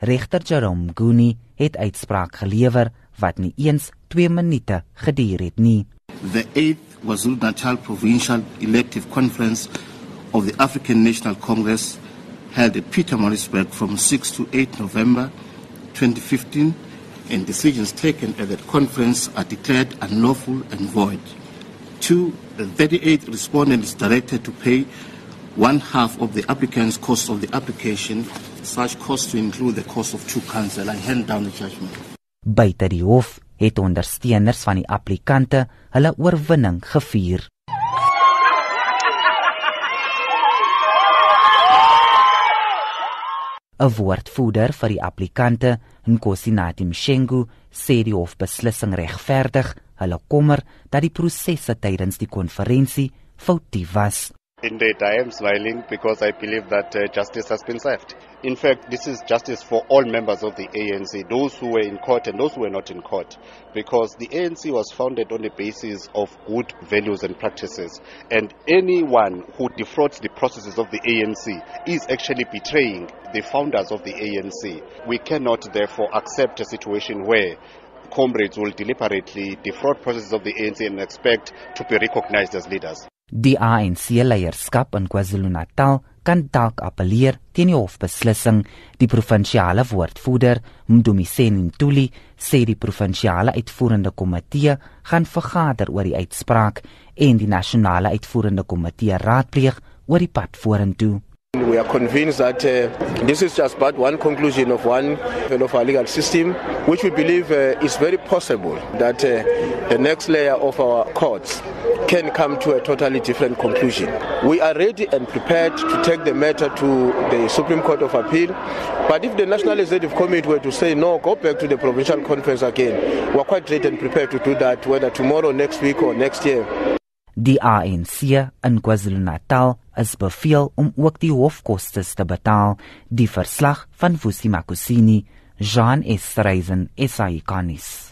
Regter Jerome Guni het uitspraak gelewer wat nie eens 2 minute geduur het nie. The 8th KwaZulu-Natal Provincial Elective Conference of the African National Congress held at Pietermaritzburg from 6 to 8 November 2015 and decisions taken at that conference are declared unlawful and void. Two, the 38 respondents directed to pay one half of the applicant's cost of the application, such cost to include the cost of two counsel. I hand down the judgment. Buite die hof het ondersteuners van die applikante hulle oorwinning gevier. 'n woordvoerder vir die applikante, Nkosinathi Mshengu, sê die hofbeslissing regverdig hulle kommer dat die prosesse tydens die konferensie foutief was. Indeed, I am smiling because I believe that uh, justice has been served. In fact, this is justice for all members of the ANC, those who were in court and those who were not in court, because the ANC was founded on the basis of good values and practices. And anyone who defrauds the processes of the ANC is actually betraying the founders of the ANC. We cannot, therefore, accept a situation where comrades will deliberately defraud processes of the ANC and expect to be recognized as leaders. Die ANC leierskap in KwaZulu-Natal kan dalk appeleer teen die hofbeslissing. Die provinsiale woordvoerder, Mdumiseni Ntuli, sê die provinsiale uitvoerende komitee gaan vergader oor die uitspraak en die nasionale uitvoerende komitee raadpleeg oor die pad vorentoe. We are convinced that uh, this is just but one conclusion of one of our legal system, which we believe uh, is very possible that uh, the next layer of our courts can come to a totally different conclusion. We are ready and prepared to take the matter to the Supreme Court of Appeal. But if the National Legislative Committee were to say no, go back to the provincial conference again, we're quite ready and prepared to do that, whether tomorrow, next week, or next year. Die ANC in KwaZulu-Natal is beveel om ook die hofkoste te betaal. Die verslag van Vusi Makusini, Jean Estreisen, SAICanis.